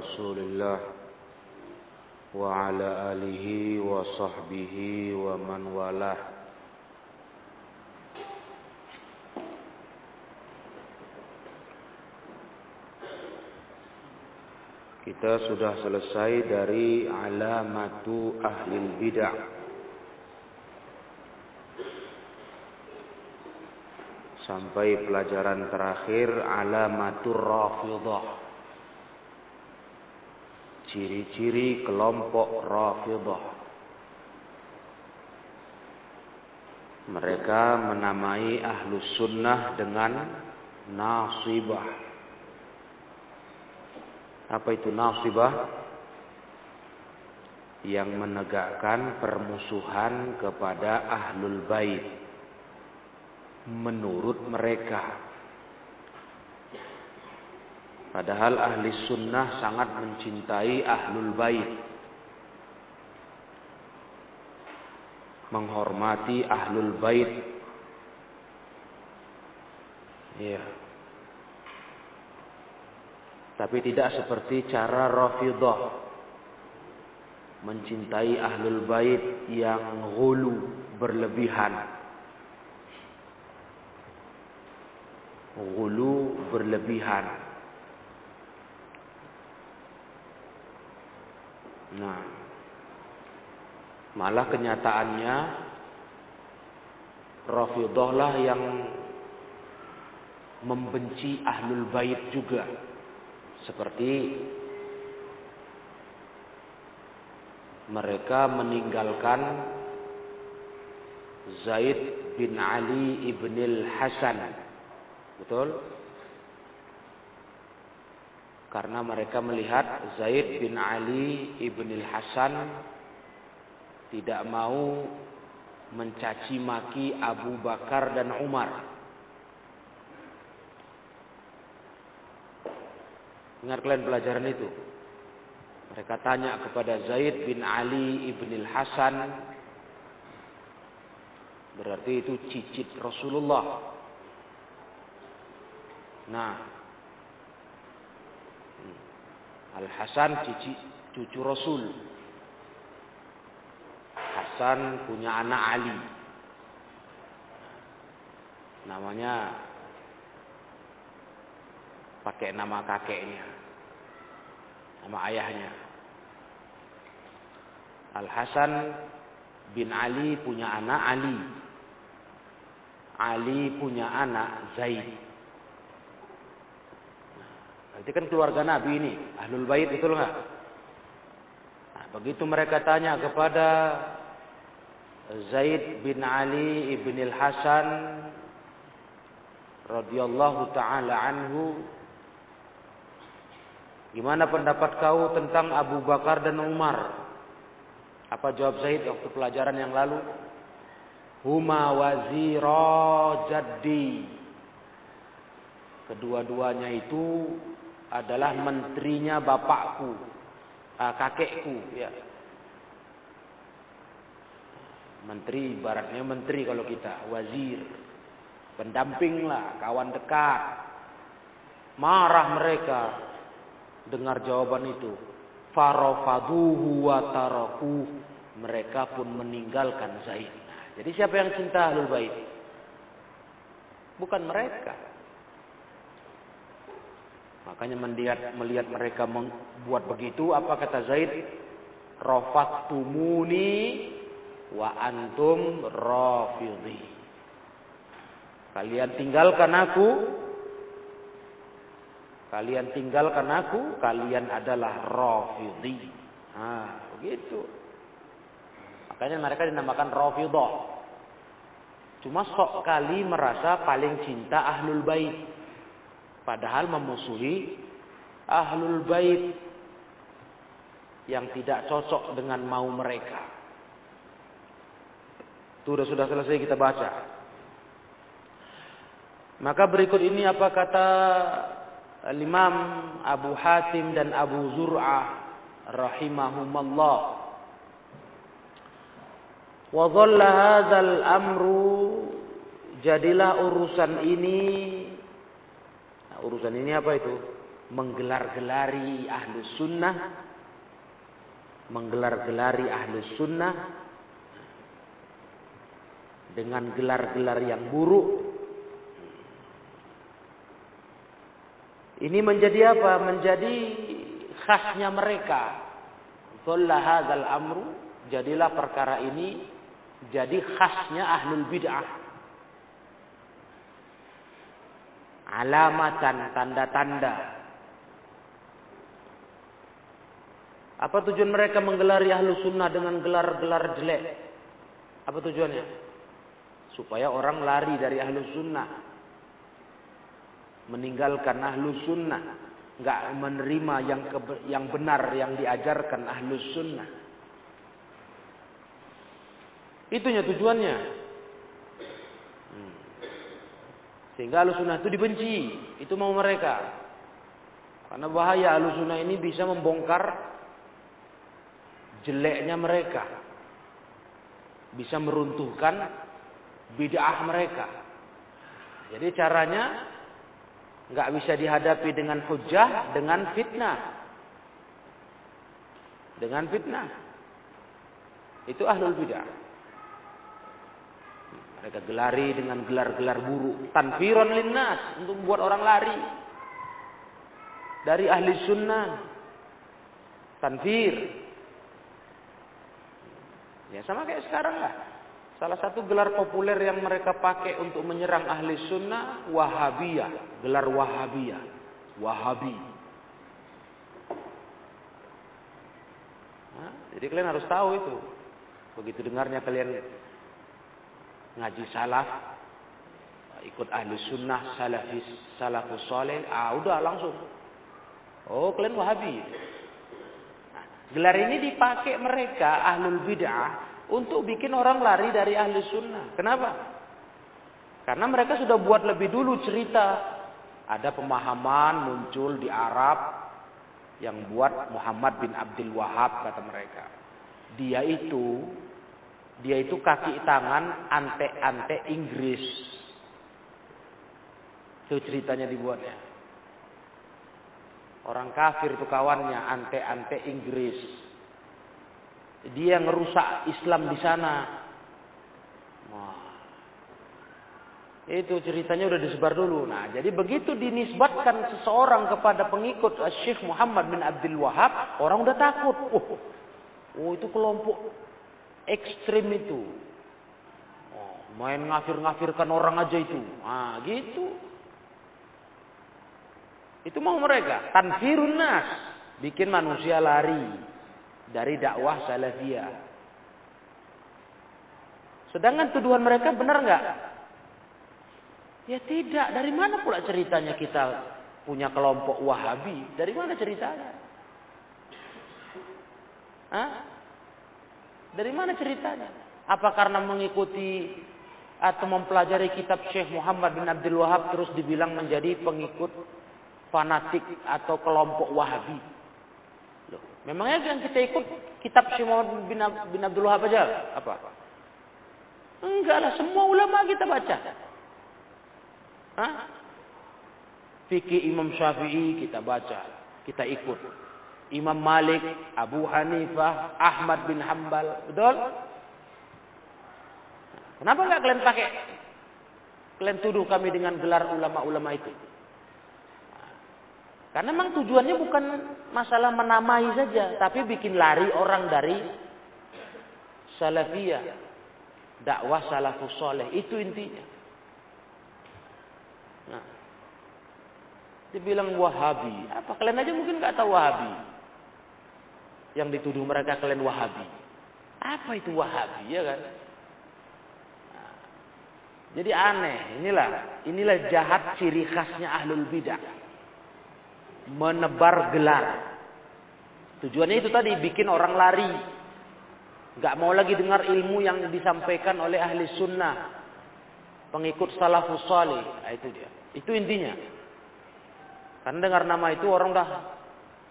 رسول الله وعلى آله وصحبه ومن والاه Kita sudah selesai dari alamatu ahli bidah. Sampai pelajaran terakhir alamatur rafidah. Ciri-ciri kelompok rafidah. Mereka menamai ahlus sunnah dengan nasibah. Apa itu nasibah? Yang menegakkan permusuhan kepada ahlul bait. Menurut mereka. Padahal ahli sunnah sangat mencintai ahlul bait. Menghormati ahlul bait. Iya. Tapi tidak seperti cara Rafidah mencintai ahlul bait yang hulu berlebihan. Hulu berlebihan. Nah, malah kenyataannya Rafidah lah yang membenci ahlul bait juga. Seperti mereka meninggalkan Zaid bin Ali ibn al-Hasan. Betul? Karena mereka melihat Zaid bin Ali ibn al-Hasan tidak mau mencaci maki Abu Bakar dan Umar. Dengar kalian pelajaran itu. Mereka tanya kepada Zaid bin Ali ibn Hasan. Berarti itu cicit Rasulullah. Nah. Al-Hasan cici cucu Rasul. Hasan punya anak Ali. Namanya pakai nama kakeknya, nama ayahnya. Al Hasan bin Ali punya anak Ali. Ali punya anak Zaid. Nah, kan keluarga Nabi ini, Ahlul Bait itu enggak? Nah, begitu mereka tanya kepada Zaid bin Ali ibn Al Hasan radhiyallahu taala anhu Gimana pendapat kau tentang Abu Bakar dan Umar? Apa jawab Zaid waktu pelajaran yang lalu? Huma wazira jaddi. Kedua-duanya itu adalah menterinya bapakku, uh, kakekku, ya. Menteri, ibaratnya menteri kalau kita, wazir, pendamping lah, kawan dekat. Marah mereka, dengar jawaban itu. Farofaduhu wa. Mereka pun meninggalkan Zaid. Jadi siapa yang cinta Ahlul Bait? Bukan mereka. Makanya melihat melihat mereka membuat begitu, apa kata Zaid? Rafaktumuni wa antum rafidhi. Kalian tinggalkan aku Kalian tinggalkan aku, kalian adalah rafidhi. Nah, begitu. Makanya mereka dinamakan rafidah. Cuma sok kali merasa paling cinta ahlul bait. Padahal memusuhi ahlul bait yang tidak cocok dengan mau mereka. Itu sudah selesai kita baca. Maka berikut ini apa kata Al-Imam Abu Hatim dan Abu Zur'ah rahimahumallah. Wa hadzal amru jadilah urusan ini urusan ini apa itu? menggelar-gelari ahlus sunnah, menggelar-gelari ahlus sunnah dengan gelar-gelar yang buruk. Ini menjadi apa? Menjadi khasnya mereka. Dhalla hadzal amru, jadilah perkara ini jadi khasnya ahlul bid'ah. Alamatan, tanda-tanda. Apa tujuan mereka menggelari ahlu sunnah dengan gelar-gelar jelek? Apa tujuannya? Supaya orang lari dari ahlu sunnah. Meninggalkan ahlu sunnah. Nggak menerima yang, yang benar yang diajarkan ahlu sunnah. Itunya tujuannya. Hmm. Sehingga alusunah itu dibenci. Itu mau mereka. Karena bahaya alusunah ini bisa membongkar jeleknya mereka. Bisa meruntuhkan bid'ah mereka. Jadi caranya nggak bisa dihadapi dengan hujah, dengan fitnah. Dengan fitnah. Itu ahlul bid'ah. Mereka gelari dengan gelar-gelar buruk. Tanfiron linnas. Untuk membuat orang lari. Dari ahli sunnah. Tanfir. Ya sama kayak sekarang lah. Salah satu gelar populer yang mereka pakai untuk menyerang ahli sunnah. Wahabiyah. Gelar Wahabiyah. Wahabi. Nah, jadi kalian harus tahu itu. Begitu dengarnya kalian ngaji salaf, ikut ahli sunnah, salafis, salafus soleh, ah udah langsung. Oh kalian wahabi. Nah, gelar ini dipakai mereka ahlul bid'ah untuk bikin orang lari dari ahli sunnah. Kenapa? Karena mereka sudah buat lebih dulu cerita. Ada pemahaman muncul di Arab yang buat Muhammad bin Abdul Wahab kata mereka. Dia itu dia itu kaki tangan ante-ante Inggris. Itu ceritanya dibuatnya. Orang kafir itu kawannya ante-ante Inggris. Dia ngerusak Islam di sana. Wah. Itu ceritanya udah disebar dulu. Nah, jadi begitu dinisbatkan seseorang kepada pengikut Syekh Muhammad bin Abdul Wahab, orang udah takut. Oh, oh itu kelompok ekstrim itu. Oh, main ngafir-ngafirkan orang aja itu. Ah, gitu. Itu mau mereka. Tanfirun nas. Bikin manusia lari dari dakwah salafiyah. Sedangkan tuduhan mereka benar nggak? Ya tidak. Dari mana pula ceritanya kita punya kelompok Wahabi? Dari mana ceritanya? Hah? Dari mana ceritanya? Apa karena mengikuti atau mempelajari kitab Syekh Muhammad bin Abdul Wahab terus dibilang menjadi pengikut fanatik atau kelompok Wahabi? Memangnya yang kita ikut kitab Syekh Muhammad bin, bin Abdul Wahab aja? Apa? Enggak lah, semua ulama kita baca. Hah? Fikih Imam Syafi'i kita baca, kita ikut. Imam Malik, Abu Hanifah, Ahmad bin Hambal. Betul? Kenapa enggak kalian pakai? Kalian tuduh kami dengan gelar ulama-ulama itu. Karena memang tujuannya bukan masalah menamai saja, tapi bikin lari orang dari salafiyah, dakwah salafus soleh. Itu intinya. Nah, dibilang wahabi. Apa kalian aja mungkin nggak tahu wahabi yang dituduh mereka kalian Wahabi. Apa itu Wahabi ya kan? Nah, jadi aneh, inilah inilah jahat ciri khasnya ahlul bidah. Menebar gelar. Tujuannya itu tadi bikin orang lari. Gak mau lagi dengar ilmu yang disampaikan oleh ahli sunnah. Pengikut salafus salih. Nah, itu dia. Itu intinya. Karena dengar nama itu orang dah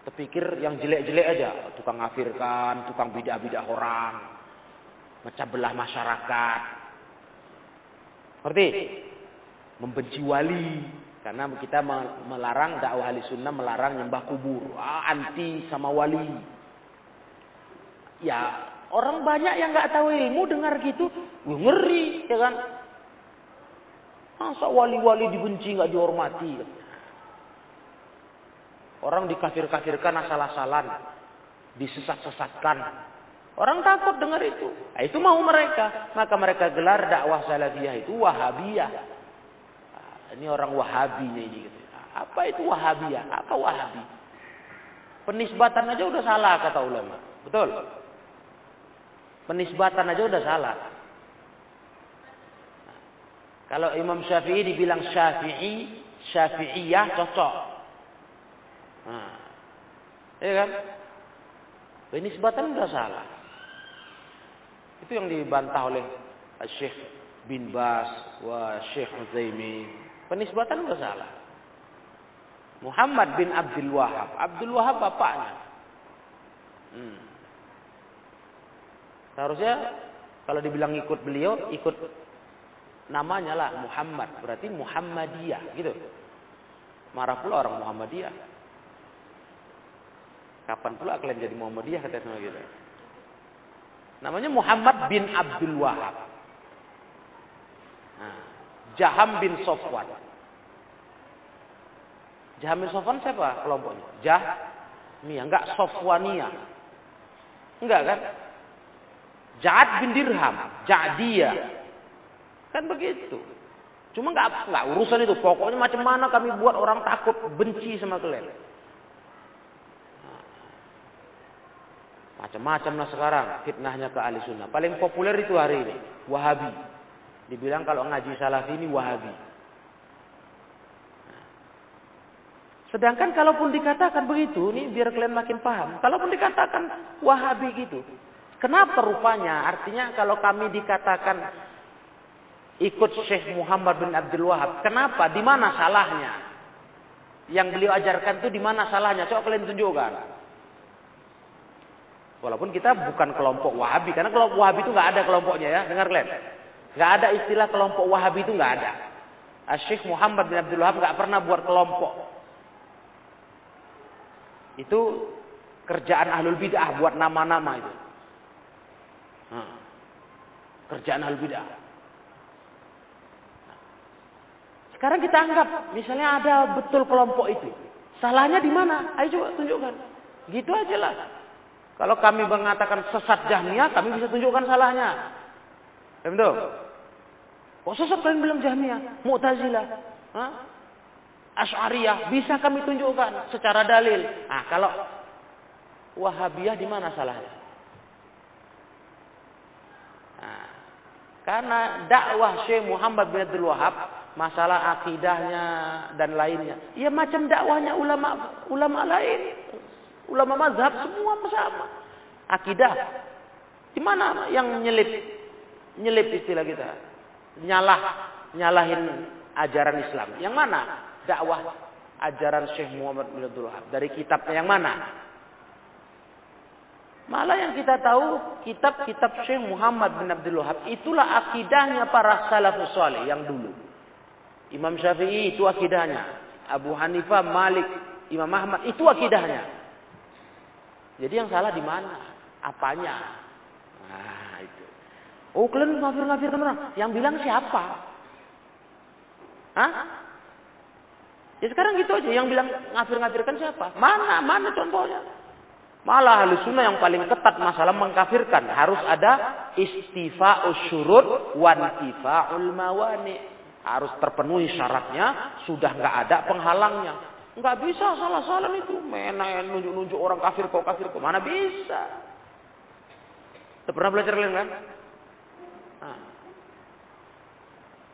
Terpikir yang jelek-jelek aja, tukang ngafirkan, tukang bidah-bidah orang, macam belah masyarakat. Ngerti? Membenci wali. Karena kita melarang dakwah ahli sunnah melarang nyembah kubur. Ah, anti sama wali. Ya orang banyak yang nggak tahu ilmu dengar gitu, ngeri ya kan. Masa wali-wali dibenci nggak dihormati? Orang dikafir-kafirkan asal-asalan, disesat-sesatkan. Orang takut dengar itu. Nah, itu mau mereka. Maka mereka gelar dakwah salafiyah itu wahabiyah. Ini orang Wahabinya ini. Gitu. Apa itu Wahabiyah? Apa Wahabi? Penisbatan aja udah salah kata ulama. Betul? Penisbatan aja udah salah. Kalau Imam Syafi'i dibilang Syafi'i, Syafi'iyah cocok. Nah, iya kan? Penisbatan udah salah. Itu yang dibantah oleh Syekh bin Bas wa Syekh Utsaimin Penisbatan nggak salah. Muhammad bin Abdul Wahab. Abdul Wahab bapaknya. Hmm. Seharusnya kalau dibilang ikut beliau, ikut namanya lah Muhammad. Berarti Muhammadiyah gitu. Marah pula orang Muhammadiyah. Kapan pula kalian jadi Muhammadiyah kata sama gitu. Namanya Muhammad bin Abdul Wahab. Nah, Jaham bin Sofwan. Jaham bin Sofwan siapa kelompoknya? Jahmiyah, enggak Sofwania. Enggak kan? Ja'ad bin Dirham, Ja'diyah. Kan begitu. Cuma enggak enggak urusan itu. Pokoknya macam mana kami buat orang takut benci sama kalian. Macam-macam lah sekarang fitnahnya ke ahli sunnah. Paling populer itu hari ini. Wahabi. Dibilang kalau ngaji salafi ini wahabi. Sedangkan kalaupun dikatakan begitu, nih biar kalian makin paham. Kalaupun dikatakan wahabi gitu. Kenapa rupanya? Artinya kalau kami dikatakan ikut Syekh Muhammad bin Abdul Wahab. Kenapa? Di mana salahnya? Yang beliau ajarkan itu di mana salahnya? Coba kalian tunjukkan. Walaupun kita bukan kelompok Wahabi, karena kelompok Wahabi itu nggak ada kelompoknya ya, dengar kalian. Gak ada istilah kelompok Wahabi itu nggak ada. Syekh Muhammad bin Abdul Wahab nggak pernah buat kelompok. Itu kerjaan ahlul bid'ah buat nama-nama itu. Hmm. Kerjaan ahlul bid'ah. Sekarang kita anggap misalnya ada betul kelompok itu. Salahnya di mana? Ayo coba tunjukkan. Gitu aja lah. Kalau kami mengatakan sesat Jahmiyah, kami bisa tunjukkan salahnya. Ya betul? Kok sesat kalian bilang Jahmiyah? Mu'tazilah? Hah? Asy'ariyah bisa kami tunjukkan secara dalil. Nah, kalau Wahabiyah di mana salahnya? Nah, karena dakwah Syekh Muhammad bin Abdul Wahab masalah akidahnya dan lainnya. Ya macam dakwahnya ulama ulama lain. Ulama mazhab semua sama. Akidah. Di mana yang nyelip nyelip istilah kita. Nyalah, nyalahin ajaran Islam. Yang mana? Dakwah ajaran Syekh Muhammad bin Abdul Wahab. Dari kitabnya yang mana? Malah yang kita tahu kitab-kitab Syekh Muhammad bin Abdul Wahab itulah akidahnya para salafus saleh yang dulu. Imam Syafi'i itu akidahnya. Abu Hanifah, Malik, Imam Ahmad itu akidahnya. Jadi yang salah di mana? Apanya? Nah, itu. Oh kalian ngafir-ngafirkan orang. Yang bilang siapa? Hah? Ya sekarang gitu aja. Yang bilang ngafir-ngafirkan siapa? Mana? Mana contohnya? Malah ahli sunnah yang paling ketat masalah mengkafirkan. Harus ada istifa'us syurut wantifa'ul mawani. Harus terpenuhi syaratnya. Sudah nggak ada penghalangnya. Nggak bisa salah-salah itu. Mana nunjuk-nunjuk orang kafir kok kafir kok. Mana bisa. Pernah belajar kalian kan?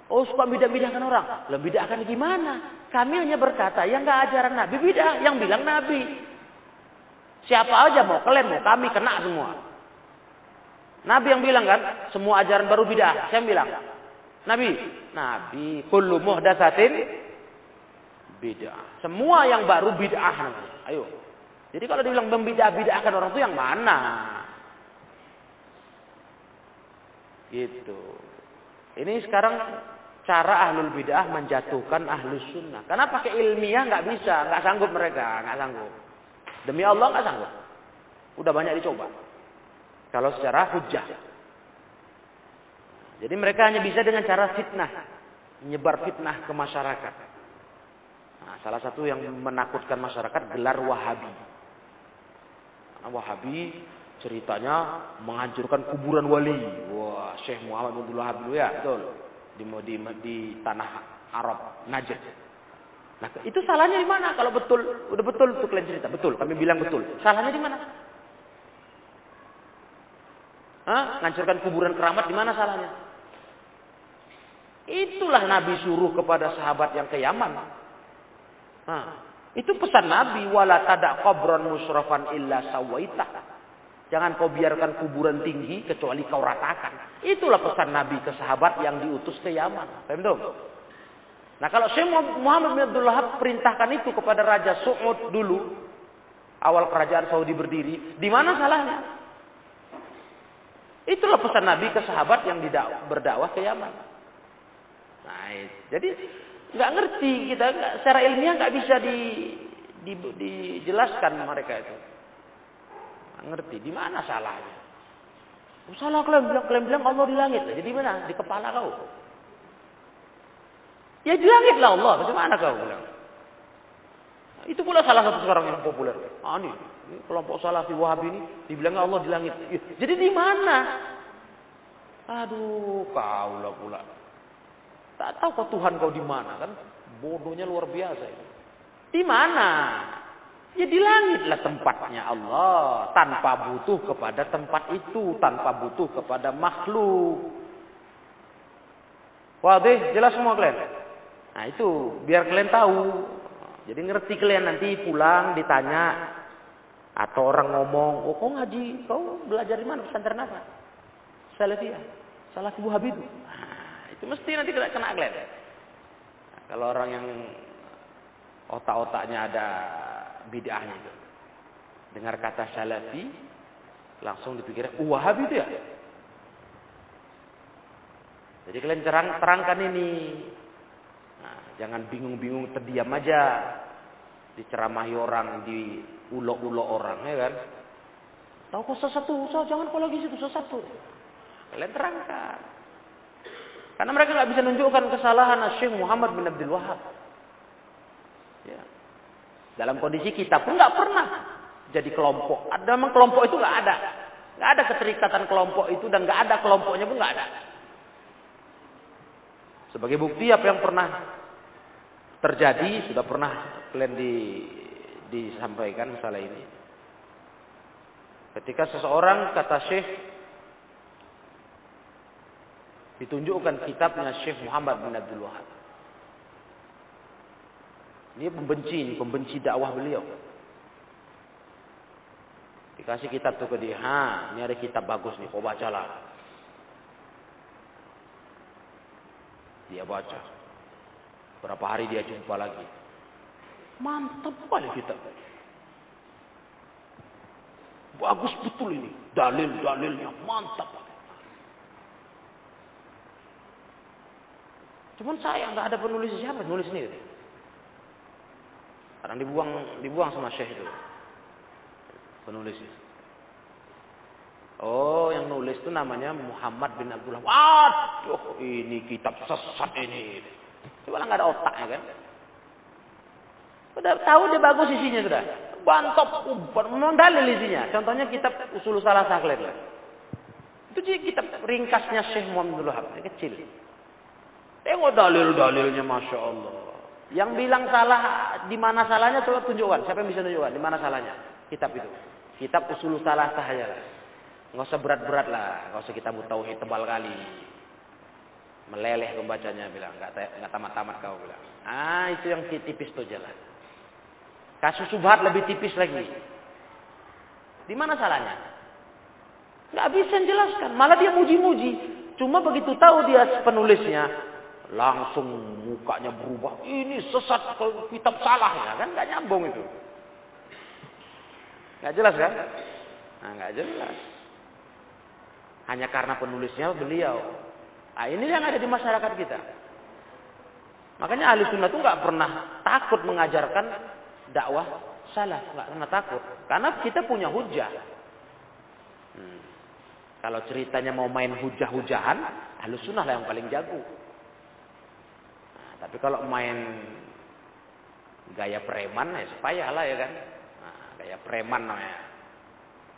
Oh suka bidah-bidahkan orang. Lah bidahkan gimana? Kami hanya berkata yang nggak ajaran Nabi bidah, yang bilang Nabi. Siapa aja mau kalian mau kami kena semua. Nabi yang bilang kan, semua ajaran baru bidah. Saya bilang, Nabi, Nabi, kullu muhdatsatin bidah. Semua yang baru bidah Ayo. Jadi kalau dibilang membidah-bidahkan orang itu yang mana? Gitu. Ini sekarang cara ahlul bid'ah menjatuhkan ahlus sunnah. Karena pakai ilmiah nggak bisa, nggak sanggup mereka, nggak sanggup. Demi Allah nggak sanggup. Udah banyak dicoba. Kalau secara hujah. Jadi mereka hanya bisa dengan cara fitnah, menyebar fitnah ke masyarakat. Nah, salah satu yang menakutkan masyarakat gelar Wahabi. Karena Wahabi ceritanya menghancurkan kuburan wali. Wah, Syekh Muhammad bin Wahab ya, betul. Di, di, di tanah Arab, Najd. Nah, itu salahnya di mana? Kalau betul, udah betul tuh kalian cerita, betul. Kami bilang betul. Salahnya di mana? Hah? Ngancurkan kuburan keramat di mana salahnya? Itulah Nabi suruh kepada sahabat yang ke Yaman. Nah, itu pesan Nabi wala tada qabran musrafan illa sawaita. Jangan kau biarkan kuburan tinggi kecuali kau ratakan. Itulah pesan Nabi ke sahabat yang diutus ke Yaman. Paham? Nah kalau Syekh Muhammad bin Abdul Wahab perintahkan itu kepada Raja Su'ud dulu. Awal kerajaan Saudi berdiri. Di mana salahnya? Itulah pesan Nabi ke sahabat yang berdakwah ke Yaman. Nah, jadi nggak ngerti kita gak, secara ilmiah nggak bisa di, di, dijelaskan mereka itu. Nggak ngerti di mana salahnya. Oh, salah kalian bilang, kalian bilang Allah di langit. Jadi mana? Di kepala kau. Ya di langit lah Allah. Bagaimana kau bilang? Itu pula salah satu sekarang yang populer. Ah, ini, ini kelompok salafi wahabi ini dibilang Allah di langit. Jadi di mana? Aduh, kau lah pula. Tak tahu kau Tuhan kau di mana kan? Bodohnya luar biasa ini. Di mana? Ya di langitlah tempatnya Allah. Tanpa butuh kepada tempat itu. Tanpa butuh kepada makhluk. Wadih, jelas semua kalian? Nah itu, biar kalian tahu. Jadi ngerti kalian nanti pulang ditanya. Atau orang ngomong, oh kau ngaji, kau belajar di mana? Pesantren apa? Salafiyah. Salafi Wahabi itu. Itu mesti nanti kena kena kalian. Nah, kalau orang yang otak-otaknya ada bid'ahnya itu. Dengar kata salafi, langsung dipikirkan, uh, wahabi itu ya? Jadi kalian terang, terangkan ini. Nah, jangan bingung-bingung terdiam aja. Diceramahi orang, di ulo-ulo orang, ya kan? Tahu kok sesatu, jangan kau lagi situ sesatu. Kalian terangkan. Karena mereka nggak bisa menunjukkan kesalahan Syekh Muhammad bin Abdul Wahab. Ya. Dalam kondisi kita pun nggak pernah jadi kelompok. Ada memang kelompok itu nggak ada. Nggak ada keterikatan kelompok itu dan nggak ada kelompoknya pun nggak ada. Sebagai bukti apa yang pernah terjadi sudah pernah kalian di, disampaikan masalah ini. Ketika seseorang kata Syekh ditunjukkan kitabnya Syekh Muhammad bin Abdul Wahab. Ini pembenci, ini pembenci dakwah beliau. Dikasih kitab tuh ke dia, ha, ini ada kitab bagus nih, kau bacalah. Dia baca. Berapa hari dia jumpa lagi. Mantap kali kitab. Bagus betul ini. Dalil-dalilnya mantap. Cuman sayang nggak ada penulis siapa nulis sendiri. Sekarang dibuang dibuang sama Syekh itu. Penulis. Oh, yang nulis itu namanya Muhammad bin Abdullah. Waduh, ini kitab sesat ini. Coba nggak ada otaknya kan? Udah tahu dia bagus isinya sudah. Bantop, memang dalil isinya. Contohnya kitab Usul Salah Saklir. Itu kitab ringkasnya Syekh Muhammad Abdullah. Kecil. Tengok dalil-dalilnya Masya Allah. Yang bilang salah, di mana salahnya coba tunjukkan. Siapa yang bisa tunjukkan? Di mana salahnya? Kitab itu. Kitab usul salah sahaja. Nggak usah berat-berat lah. Nggak usah kita tauhid tebal kali. Meleleh pembacanya bilang. Nggak tamat-tamat kau bilang. Ah itu yang tipis tuh jalan. Kasus subhat lebih tipis lagi. Di mana salahnya? Nggak bisa jelaskan. Malah dia muji-muji. Cuma begitu tahu dia penulisnya, langsung mukanya berubah. Ini sesat kitab salah ya kan nggak nyambung itu. Nggak jelas kan? Nah, nggak jelas. Hanya karena penulisnya beliau. Nah, ini yang ada di masyarakat kita. Makanya ahli sunnah itu nggak pernah takut mengajarkan dakwah salah, nggak pernah takut. Karena kita punya hujah. Hmm. Kalau ceritanya mau main hujah-hujahan, ahli sunnah lah yang paling jago. Tapi kalau main gaya preman ya supaya lah ya kan. Nah, gaya preman namanya.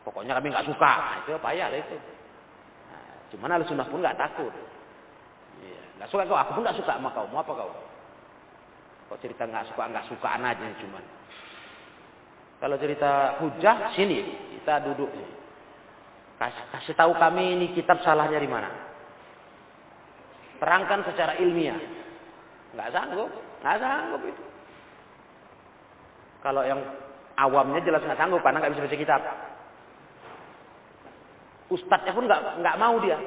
Pokoknya kami nggak suka, nah, itu payah lah itu. Nah, cuman sunnah pun nggak takut. Iya, nggak suka kau, aku pun nggak suka sama kau. Mau apa kau? Kok cerita nggak suka nggak sukaan aja cuman. Kalau cerita hujah sini kita duduk sini. Kasih, kasih tahu kami ini kitab salahnya di mana. Terangkan secara ilmiah. Nggak sanggup, nggak sanggup itu. Kalau yang awamnya jelas nggak sanggup karena nggak bisa baca kitab. Ustadznya pun nggak nggak mau dia,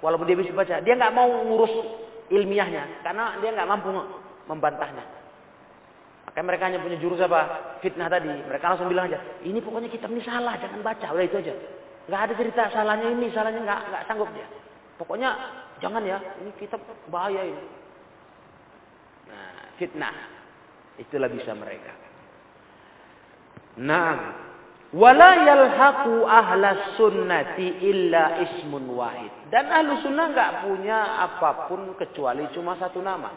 walaupun dia bisa baca, dia nggak mau ngurus ilmiahnya karena dia nggak mampu membantahnya. Makanya mereka hanya punya jurus apa? Fitnah tadi. Mereka langsung bilang aja, ini pokoknya kitab ini salah, jangan baca. Udah itu aja. Nggak ada cerita salahnya ini, salahnya nggak nggak sanggup dia. Pokoknya jangan ya, ini kitab bahaya ini. Nah, fitnah. Itulah bisa mereka. Nah, wala yalhaqu ahla sunnati illa ismun wahid. Dan ahlu sunnah nggak punya apa pun kecuali cuma satu nama.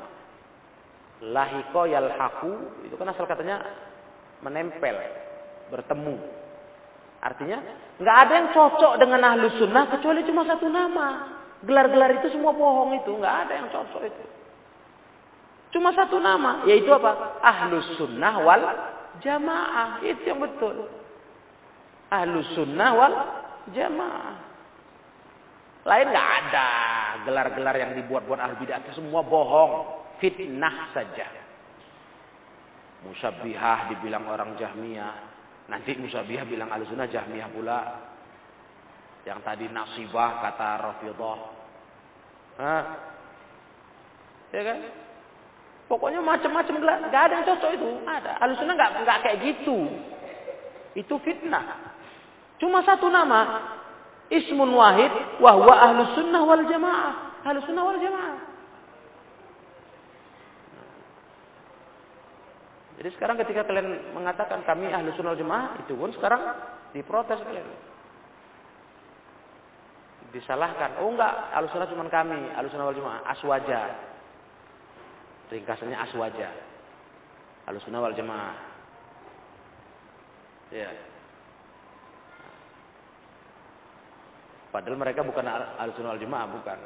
Lahiko yalhaku itu kan asal katanya menempel, bertemu. Artinya nggak ada yang cocok dengan ahlu sunnah kecuali cuma satu nama. Gelar-gelar itu semua bohong itu, nggak ada yang cocok itu. Cuma satu nama, yaitu apa? Ahlu sunnah wal jamaah. Itu yang betul. Ahlu sunnah wal jamaah. Lain nggak ada gelar-gelar yang dibuat-buat ahli bidah itu semua bohong fitnah saja. Musabbihah dibilang orang Jahmiyah. Nanti Musabbihah bilang Al-Sunnah Jahmiyah pula. Yang tadi nasibah kata Rafidah. Hah? Ya kan? Pokoknya macam-macam gelar. Gak ada yang cocok itu. Ada. Al-Sunnah gak, gak kayak gitu. Itu fitnah. Cuma satu nama. Ismun wahid. Wahwa ahlu sunnah wal jamaah. Ahlu sunnah wal jamaah. Jadi sekarang ketika kalian mengatakan kami ahlu sunnah jemaah, itu pun sekarang diprotes kalian. Disalahkan. Oh enggak, ahlu sunnah cuma kami, ahlu sunnah wal jemaah, aswaja. Ringkasannya aswaja. Ahlu sunnah wal jemaah. Ya. Padahal mereka bukan ahlu sunnah wal jemaah, bukan.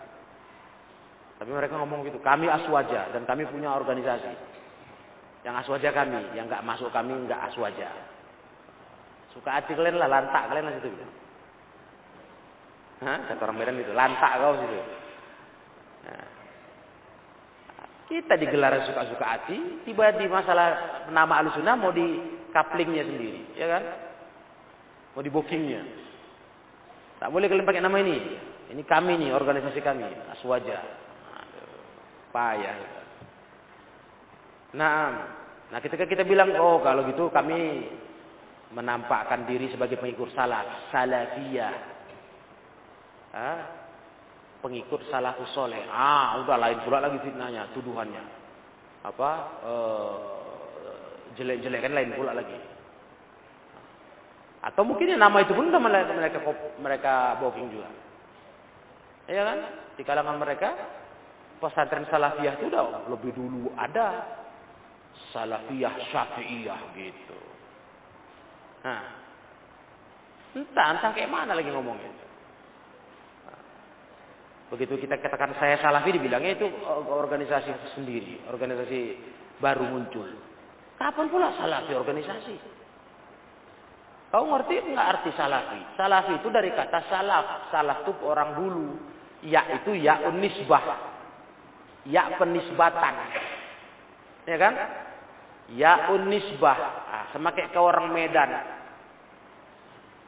Tapi mereka ngomong gitu, kami aswaja dan kami punya organisasi. Yang aswaja kami, yang nggak masuk kami nggak aswaja. Suka hati kalian lah, lantak kalian lah situ. Hah? Kata orang Medan itu, lantak kau situ. Nah. Kita digelar suka-suka hati, tiba di masalah nama alusuna mau di kaplingnya sendiri, ya kan? Mau di bookingnya. Tak boleh kalian pakai nama ini. Ini kami nih, organisasi kami, aswaja. Payah. Nah, nah ketika kita bilang oh kalau gitu kami menampakkan diri sebagai pengikut salaf, salafiyah. Ah, pengikut salafus soleh. Ah, udah lain pula lagi fitnahnya, tuduhannya. Apa? Uh, jelek-jelekan lain pula lagi. Atau mungkin ya nama itu pun udah mereka mereka mereka booking juga. Ya kan? Di kalangan mereka pesantren salafiyah itu udah lebih dulu ada salafiyah syafi'iyah gitu. Nah, entah entah kayak mana lagi ngomongnya. Begitu kita katakan saya salafi dibilangnya itu organisasi sendiri, organisasi baru muncul. Kapan pula salafi organisasi? Kau ngerti nggak arti salafi? Salafi itu dari kata salaf. Salaf itu orang dulu. Ya itu ya unisbah. Ya penisbatan. Ya kan? Ya unisbah. Nah, semakin kau orang Medan.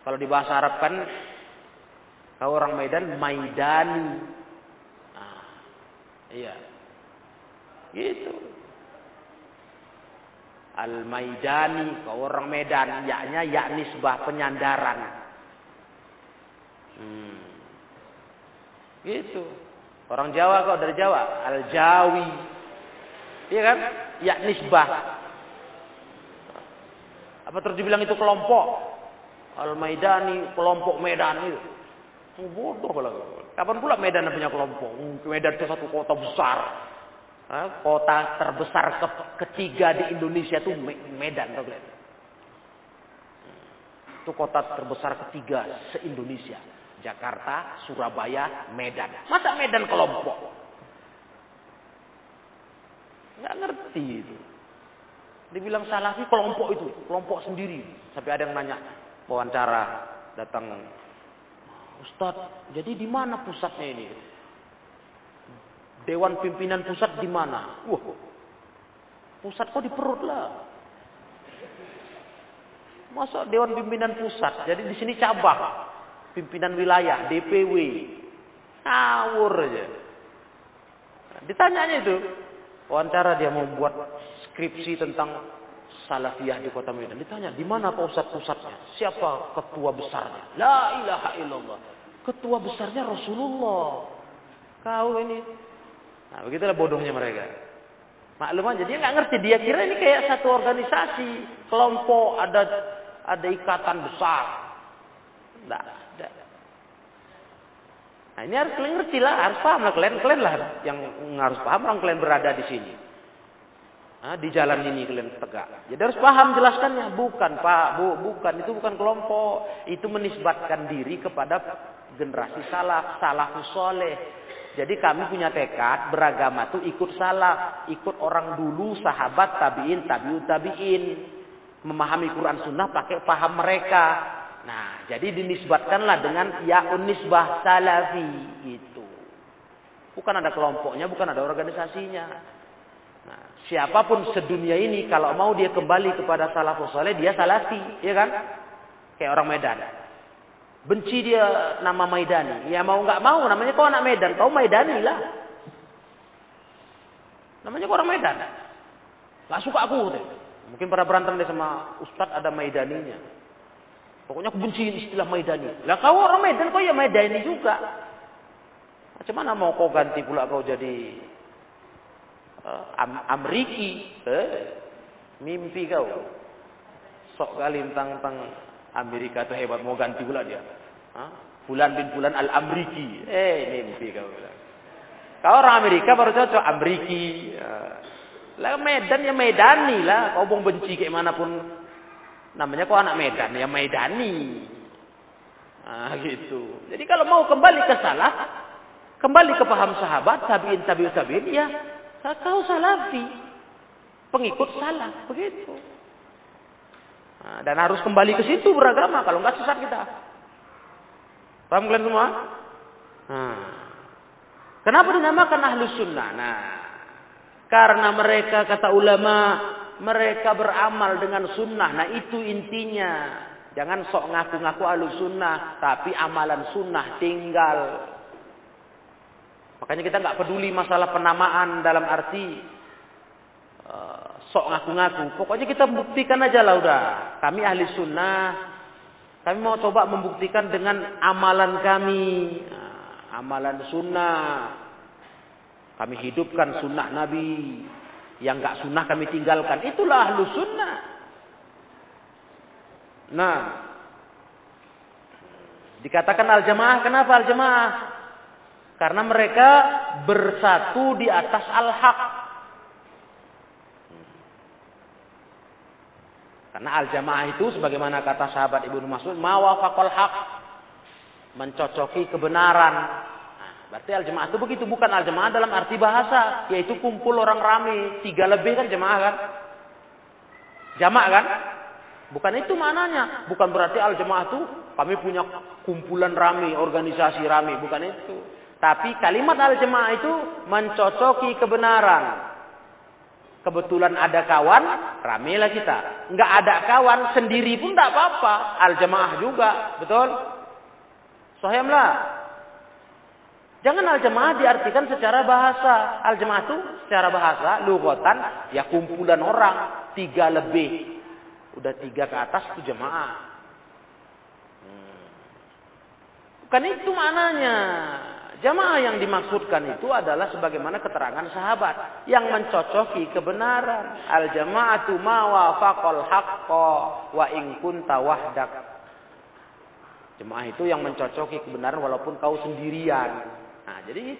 Kalau di bahasa Arab kan kau orang Medan Maidani. Iya. Gitu. Al-Maidani, kau orang Medan, yaknya ya nisbah penyandaran. Hmm. Gitu. Orang Jawa kau dari Jawa, Al-Jawi. Iya kan? Ya nisbah. Apa terus dibilang itu kelompok? Al-Maidani, kelompok Medan itu. Bodoh kalau. Kapan pula Medan punya kelompok? Medan itu satu kota besar. Kota terbesar ke ketiga di Indonesia itu Medan. Itu kota terbesar ketiga se-Indonesia. Jakarta, Surabaya, Medan. Masa Medan kelompok? Nggak ngerti itu. Dibilang salafi kelompok itu, kelompok sendiri. Sampai ada yang nanya, wawancara datang Ustadz, jadi di mana pusatnya ini? Dewan pimpinan pusat di mana? Wah, pusat kok di perut lah. Masa Dewan pimpinan pusat? Jadi di sini cabang, pimpinan wilayah, DPW, ngawur aja. Ditanyanya itu, wawancara dia mau buat skripsi tentang salafiyah di kota Medan. Ditanya, di mana pusat-pusatnya? Siapa ketua besarnya? La ilaha illallah. Ketua besarnya Rasulullah. Kau ini. Nah, begitulah bodohnya mereka. Maklum aja, dia nggak ngerti. Dia kira ini kayak satu organisasi. Kelompok, ada ada ikatan besar. Tidak ada. Nah, ini harus kalian ngerti lah, harus paham lah kalian, kalian lah yang harus paham orang kalian berada di sini. Nah, di jalan ini kalian tegak. Jadi harus paham jelaskannya. Bukan Pak, bu, bukan itu bukan kelompok. Itu menisbatkan diri kepada generasi salaf, salafus soleh. Jadi kami punya tekad beragama tuh ikut salaf, ikut orang dulu, sahabat, tabiin, tabiut, tabiin, memahami Quran Sunnah pakai paham mereka. Nah, jadi dinisbatkanlah dengan ya unisbah salafi itu. Bukan ada kelompoknya, bukan ada organisasinya. Nah, siapa pun sedunia ini kalau mau dia kembali kepada salafus soleh, dia salafi, ya kan? Kayak orang Medan. Benci dia nama Maidani. Ya mau nggak mau namanya kau anak Medan, kau Maidani lah. Namanya kau orang Medan. Gak suka aku. Deh. Mungkin pada berantem dia sama Ustadz ada Maidaninya. Pokoknya aku benci istilah Maidani. Lah kau orang Medan kau ya Maidani juga. Macam mana mau kau ganti pula kau jadi Am Amriki? Eh? Mimpi kau. Sok kali tentang Amerika itu hebat mau ganti pula dia. Hah? Bulan bin Bulan Al Amriki. Eh mimpi kau. Kau orang Amerika baru cocok Amriki. Ya. Lah Medan ya Medani lah. Kau mau benci kayak mana pun. Namanya kau anak Medan ya Medani. Ah gitu. Jadi kalau mau kembali ke salah, kembali ke paham sahabat, tabiin, tabiin, tabiin, ya kau salafi. Pengikut salah, begitu. Nah, dan harus kembali ke situ beragama. Kalau nggak sesat kita. Paham kalian semua? Nah. Kenapa dinamakan ahlu sunnah? Nah, karena mereka kata ulama, mereka beramal dengan sunnah. Nah itu intinya. Jangan sok ngaku-ngaku ahlu sunnah, tapi amalan sunnah tinggal. Makanya kita nggak peduli masalah penamaan dalam arti uh, sok ngaku-ngaku. Pokoknya kita buktikan aja lah udah. Kami ahli sunnah. Kami mau coba membuktikan dengan amalan kami. Nah, amalan sunnah. Kami hidupkan sunnah Nabi. Yang gak sunnah kami tinggalkan. Itulah ahlu sunnah. Nah. Dikatakan al-jamaah. Kenapa al-jamaah? Karena mereka bersatu di atas al-haq. Karena al-jamaah itu sebagaimana kata sahabat Ibnu Mas'ud, mawafaqal haq. Mencocoki kebenaran. Nah, berarti al-jamaah itu begitu, bukan al-jamaah dalam arti bahasa, yaitu kumpul orang rame, tiga lebih kan jamaah kan? Jamaah kan? Bukan itu maknanya. Bukan berarti al-jamaah itu kami punya kumpulan rame, organisasi rame, bukan itu. Tapi kalimat al-jamaah itu mencocoki kebenaran. Kebetulan ada kawan, ramelah kita. Enggak ada kawan, sendiri pun tak apa-apa. Al-jamaah juga, betul? Sohemlah. Jangan al-jamaah diartikan secara bahasa. Al-jamaah itu secara bahasa, lugotan, ya kumpulan orang. Tiga lebih. Udah tiga ke atas itu jamaah. Hmm. Bukan itu maknanya. Jamaah yang dimaksudkan itu adalah sebagaimana keterangan sahabat yang mencocoki kebenaran. Al jama'atu ma wafaqal haqqo wa in kunta wahdak. Jemaah itu yang mencocoki kebenaran walaupun kau sendirian. Nah, jadi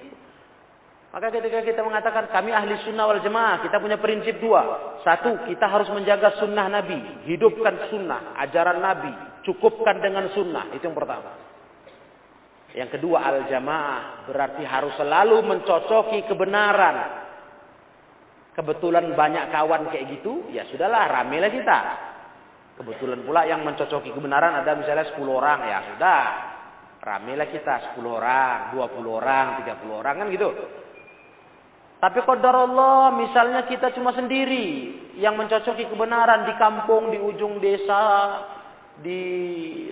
maka ketika kita mengatakan kami ahli sunnah wal jemaah, kita punya prinsip dua. Satu, kita harus menjaga sunnah Nabi. Hidupkan sunnah, ajaran Nabi. Cukupkan dengan sunnah. Itu yang pertama. Yang kedua, al jamaah. Berarti harus selalu mencocoki kebenaran. Kebetulan banyak kawan kayak gitu, ya sudahlah, ramelah kita. Kebetulan pula yang mencocoki kebenaran ada misalnya 10 orang, ya sudah. Ramelah kita 10 orang, 20 orang, 30 orang kan gitu. Tapi qadar Allah misalnya kita cuma sendiri yang mencocoki kebenaran di kampung, di ujung desa, di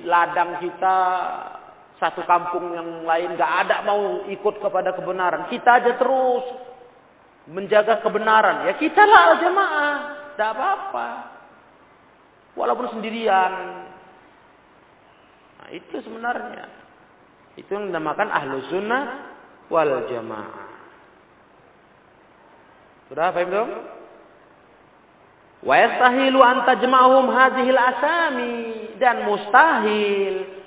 ladang kita, satu kampung yang lain gak ada mau ikut kepada kebenaran. Kita aja terus menjaga kebenaran. Ya kita lah jemaah, tidak apa-apa. Walaupun sendirian. Nah, itu sebenarnya. Itu yang dinamakan ahlu sunnah wal jamaah. Sudah paham belum? Wa yastahilu an tajma'hum hadhil asami dan mustahil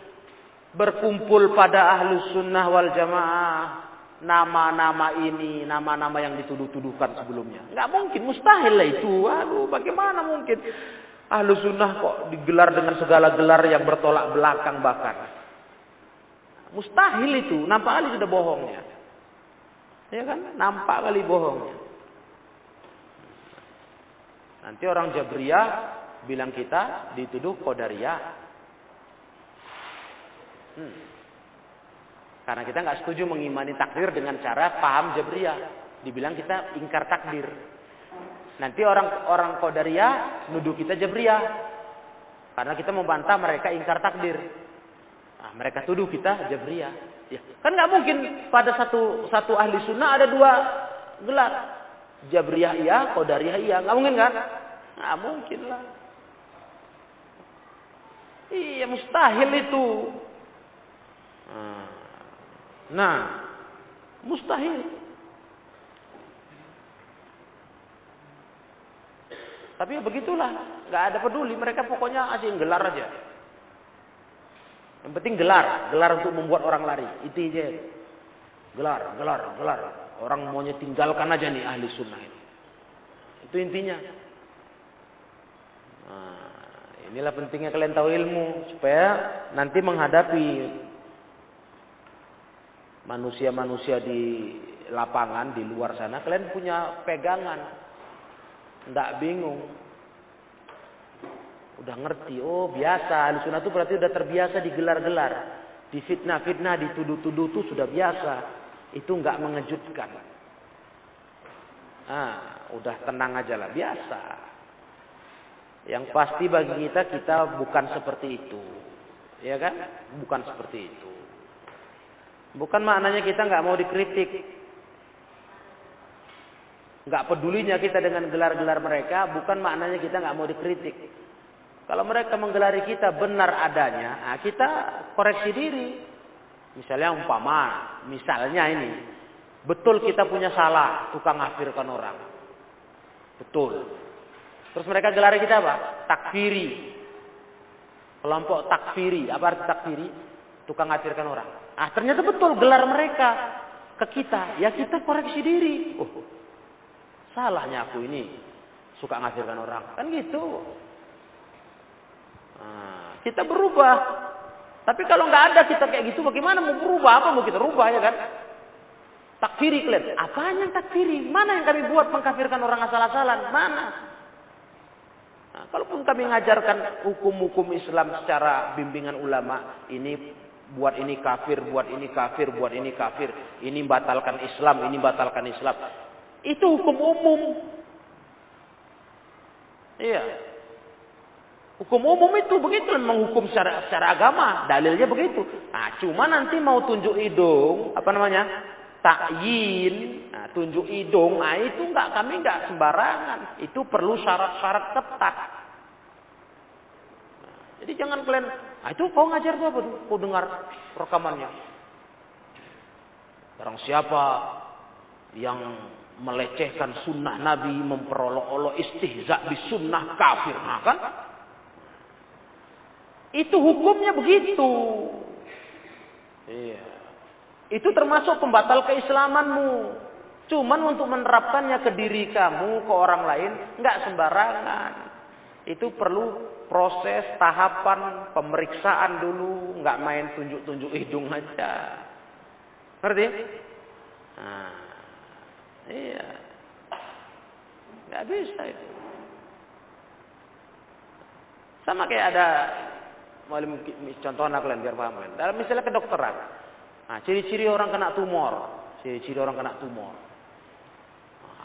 berkumpul pada ahlu sunnah wal jamaah nama-nama ini, nama-nama yang dituduh-tuduhkan sebelumnya. Enggak mungkin, mustahil lah itu. Aduh, bagaimana mungkin ahlu sunnah kok digelar dengan segala gelar yang bertolak belakang bahkan. Mustahil itu, nampak kali sudah bohongnya. Ya kan? Nampak kali bohongnya. Nanti orang Jabriyah bilang kita dituduh Qadariyah. Hmm. Karena kita nggak setuju mengimani takdir dengan cara paham Jabriyah. Dibilang kita ingkar takdir. Nanti orang orang Qadariyah nuduh kita Jabriyah. Karena kita membantah mereka ingkar takdir. Nah, mereka tuduh kita Jabriyah. Ya, kan nggak mungkin pada satu satu ahli sunnah ada dua gelar. Jabriyah iya, Qadariyah iya. Nggak mungkin kan? Nggak mungkin lah. Iya mustahil itu. Nah, mustahil. Tapi begitulah, nggak ada peduli. Mereka pokoknya asing gelar aja. Yang penting gelar, gelar untuk membuat orang lari. Itu aja. Gelar, gelar, gelar. Orang maunya tinggalkan aja nih ahli sunnah ini. Itu intinya. Nah, inilah pentingnya kalian tahu ilmu supaya nanti menghadapi manusia-manusia di lapangan di luar sana kalian punya pegangan. Tidak bingung. Udah ngerti, oh biasa. Ahli sunnah itu berarti udah terbiasa digelar-gelar. Di fitnah-fitnah, dituduh-tuduh itu sudah biasa. Itu nggak mengejutkan. Ah, udah tenang aja lah, biasa. Yang pasti bagi kita kita bukan seperti itu. Ya kan? Bukan seperti itu. Bukan maknanya kita nggak mau dikritik. Nggak pedulinya kita dengan gelar-gelar mereka, bukan maknanya kita nggak mau dikritik. Kalau mereka menggelari kita benar adanya, nah kita koreksi diri. Misalnya umpama, misalnya ini, betul kita punya salah, tukang ngafirkan orang. Betul. Terus mereka gelari kita apa? Takfiri. Kelompok takfiri. Apa arti takfiri? Tukang ngafirkan orang. Ah ternyata betul gelar mereka ke kita. Ya kita koreksi diri. Oh, salahnya aku ini suka ngafirkan orang. Kan gitu. Nah, kita berubah. Tapi kalau nggak ada kita kayak gitu, bagaimana mau berubah? Apa mau kita rubah ya kan? Takfiri kalian. Apanya yang takfiri? Mana yang kami buat mengkafirkan orang asal-asalan? Mana? Nah, kalaupun kami mengajarkan hukum-hukum Islam secara bimbingan ulama, ini buat ini kafir, buat ini kafir, buat ini kafir, ini batalkan Islam, ini batalkan Islam. Itu hukum umum. Iya. Hukum umum itu begitu menghukum secara, secara agama, dalilnya begitu. Nah, cuma nanti mau tunjuk hidung, apa namanya? Takyin, nah, tunjuk hidung, nah itu enggak kami enggak sembarangan. Itu perlu syarat-syarat ketat. Jadi jangan kalian, nah itu kau ngajar gua apa tuh? Kau dengar rekamannya. Barang siapa yang melecehkan sunnah Nabi, memperolok-olok istihza di sunnah kafir, nah, kan? Itu hukumnya begitu. Iya. Itu termasuk pembatal keislamanmu. Cuman untuk menerapkannya ke diri kamu, ke orang lain, nggak sembarangan. Itu perlu proses, tahapan, pemeriksaan dulu, nggak main tunjuk-tunjuk hidung aja. Ngerti? Nah, iya. Nggak bisa itu. Sama kayak ada contoh anak kalian biar paham. Dalam misalnya kedokteran. Nah, ciri-ciri orang kena tumor, ciri-ciri orang kena tumor.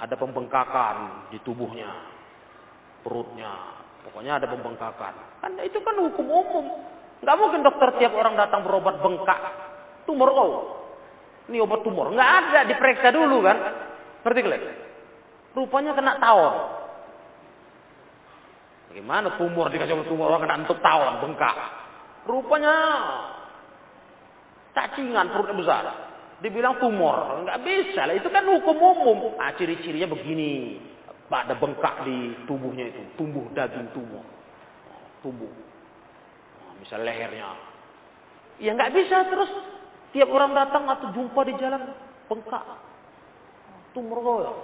Ada pembengkakan di tubuhnya, perutnya, pokoknya ada pembengkakan. Kan itu kan hukum umum. Gak mungkin dokter tiap orang datang berobat bengkak, tumor kau. Ini obat tumor, nggak ada, diperiksa dulu kan. Ngerti kalian? Rupanya kena tawon. Bagaimana tumor dikasih obat tumor orang kena entuk tawon, bengkak. Rupanya cacingan perutnya besar. Dibilang tumor, nggak bisa lah. Itu kan hukum umum. Ah, ciri-cirinya begini. Ada bengkak di tubuhnya itu, tumbuh daging tumor, tumbuh. Misal lehernya. Ya nggak bisa terus tiap orang datang atau jumpa di jalan bengkak, tumor kok.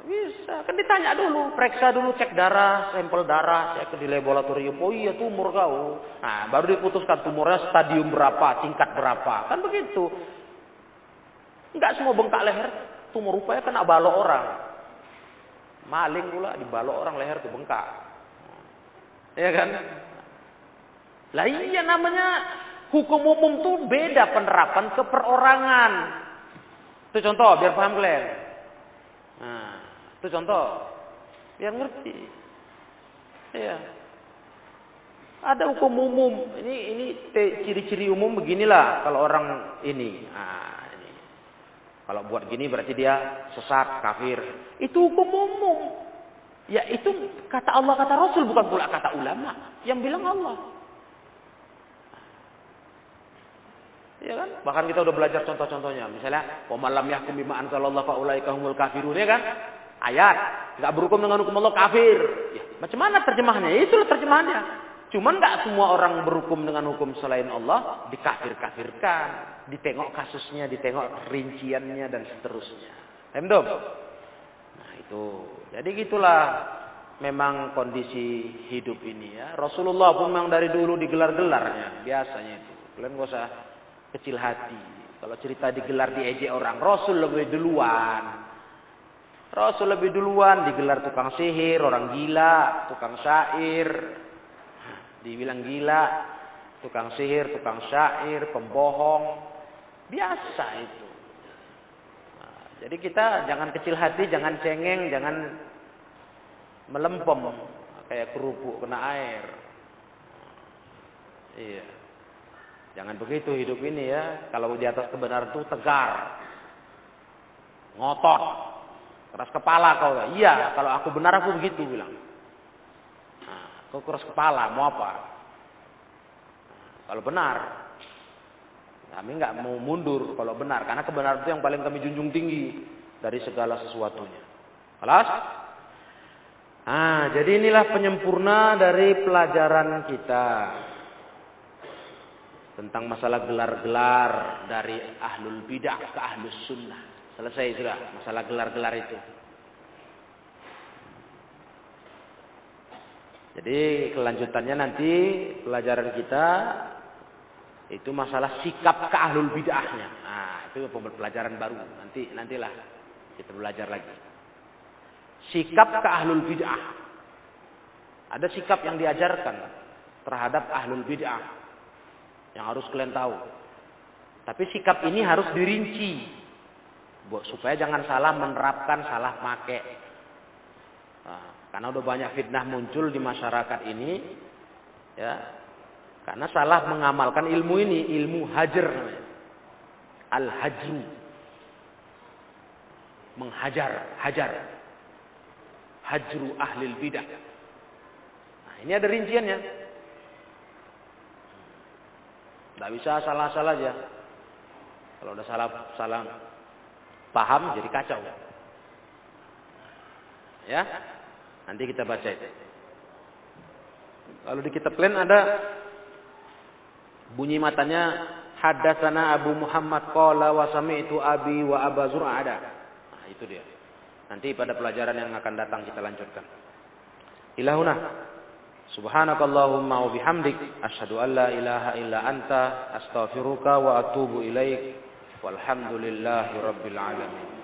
Bisa, kan ditanya dulu, periksa dulu, cek darah, sampel darah, cek di laboratorium. Oh iya tumor kau. Nah, baru diputuskan tumornya stadium berapa, tingkat berapa. Kan begitu. Enggak semua bengkak leher, tumor rupanya kena balok orang. Maling pula dibalok orang leher tuh bengkak. Ya kan? Lah iya namanya hukum umum tuh beda penerapan ke perorangan. Itu contoh biar paham kalian. Nah, itu contoh. Biar ngerti. Iya. Ada hukum umum. Ini ini ciri-ciri umum beginilah kalau orang ini. Nah. Kalau buat gini berarti dia sesat, kafir. Itu hukum umum. Ya itu kata Allah kata Rasul bukan pula kata ulama. Yang bilang Allah. Ya kan? Bahkan kita udah belajar contoh-contohnya. Misalnya, "Wa man lam yahkum bima anzalallahu fa ulaika humul kafirun." Ya kan? Ayat, nggak berhukum dengan hukum Allah kafir. Ya, macam mana terjemahannya? Ya, itulah terjemahannya. Cuman nggak semua orang berhukum dengan hukum selain Allah dikafir-kafirkan, ditengok kasusnya, ditengok rinciannya dan seterusnya. Paham Nah, itu. Jadi gitulah memang kondisi hidup ini ya. Rasulullah pun memang dari dulu digelar-gelarnya, biasanya itu. Kalian gak usah kecil hati. Kalau cerita digelar diejek orang, Rasul lebih duluan. Rasul lebih duluan digelar tukang sihir, orang gila, tukang syair. Dibilang gila, tukang sihir, tukang syair, pembohong. Biasa itu. Nah, jadi kita jangan kecil hati, jangan cengeng, jangan melempem kayak kerupuk kena air. Iya. Jangan begitu hidup ini ya. Kalau di atas kebenaran itu tegar. Ngotot. Keras kepala kau. Iya, kalau aku benar aku begitu bilang. Nah, kau keras kepala, mau apa? Nah, kalau benar, kami nggak mau mundur kalau benar, karena kebenaran itu yang paling kami junjung tinggi dari segala sesuatunya. Kelas? Nah, jadi inilah penyempurna dari pelajaran kita tentang masalah gelar-gelar dari ahlul bidah ke ahlus sunnah. Selesai sudah masalah gelar-gelar itu. Jadi kelanjutannya nanti pelajaran kita itu masalah sikap ke ahlul bid'ahnya. Nah, itu pelajaran baru. Nanti nantilah kita belajar lagi. Sikap ke ahlul bid'ah. Ada sikap yang diajarkan terhadap ahlul bid'ah yang harus kalian tahu. Tapi sikap ini harus dirinci supaya jangan salah menerapkan, salah make. Nah, karena udah banyak fitnah muncul di masyarakat ini, ya, karena salah mengamalkan ilmu ini, ilmu hajar Al hajru. Menghajar, hajar. Hajru ahlil bidah. Nah, ini ada rinciannya. Tidak bisa salah-salah aja. Kalau udah salah salah Paham jadi kacau. Ya. Nanti kita baca itu. Kalau di kitab lain ada bunyi matanya hadatsana Abu Muhammad qala wa sami'tu abi wa Aba ada. Nah, itu dia. Nanti pada pelajaran yang akan datang kita lanjutkan. Ilahuna Subhanakallahumma wa bihamdik asyhadu an la ilaha illa anta astaghfiruka wa atubu ilaik walhamdulillahi rabbil alamin.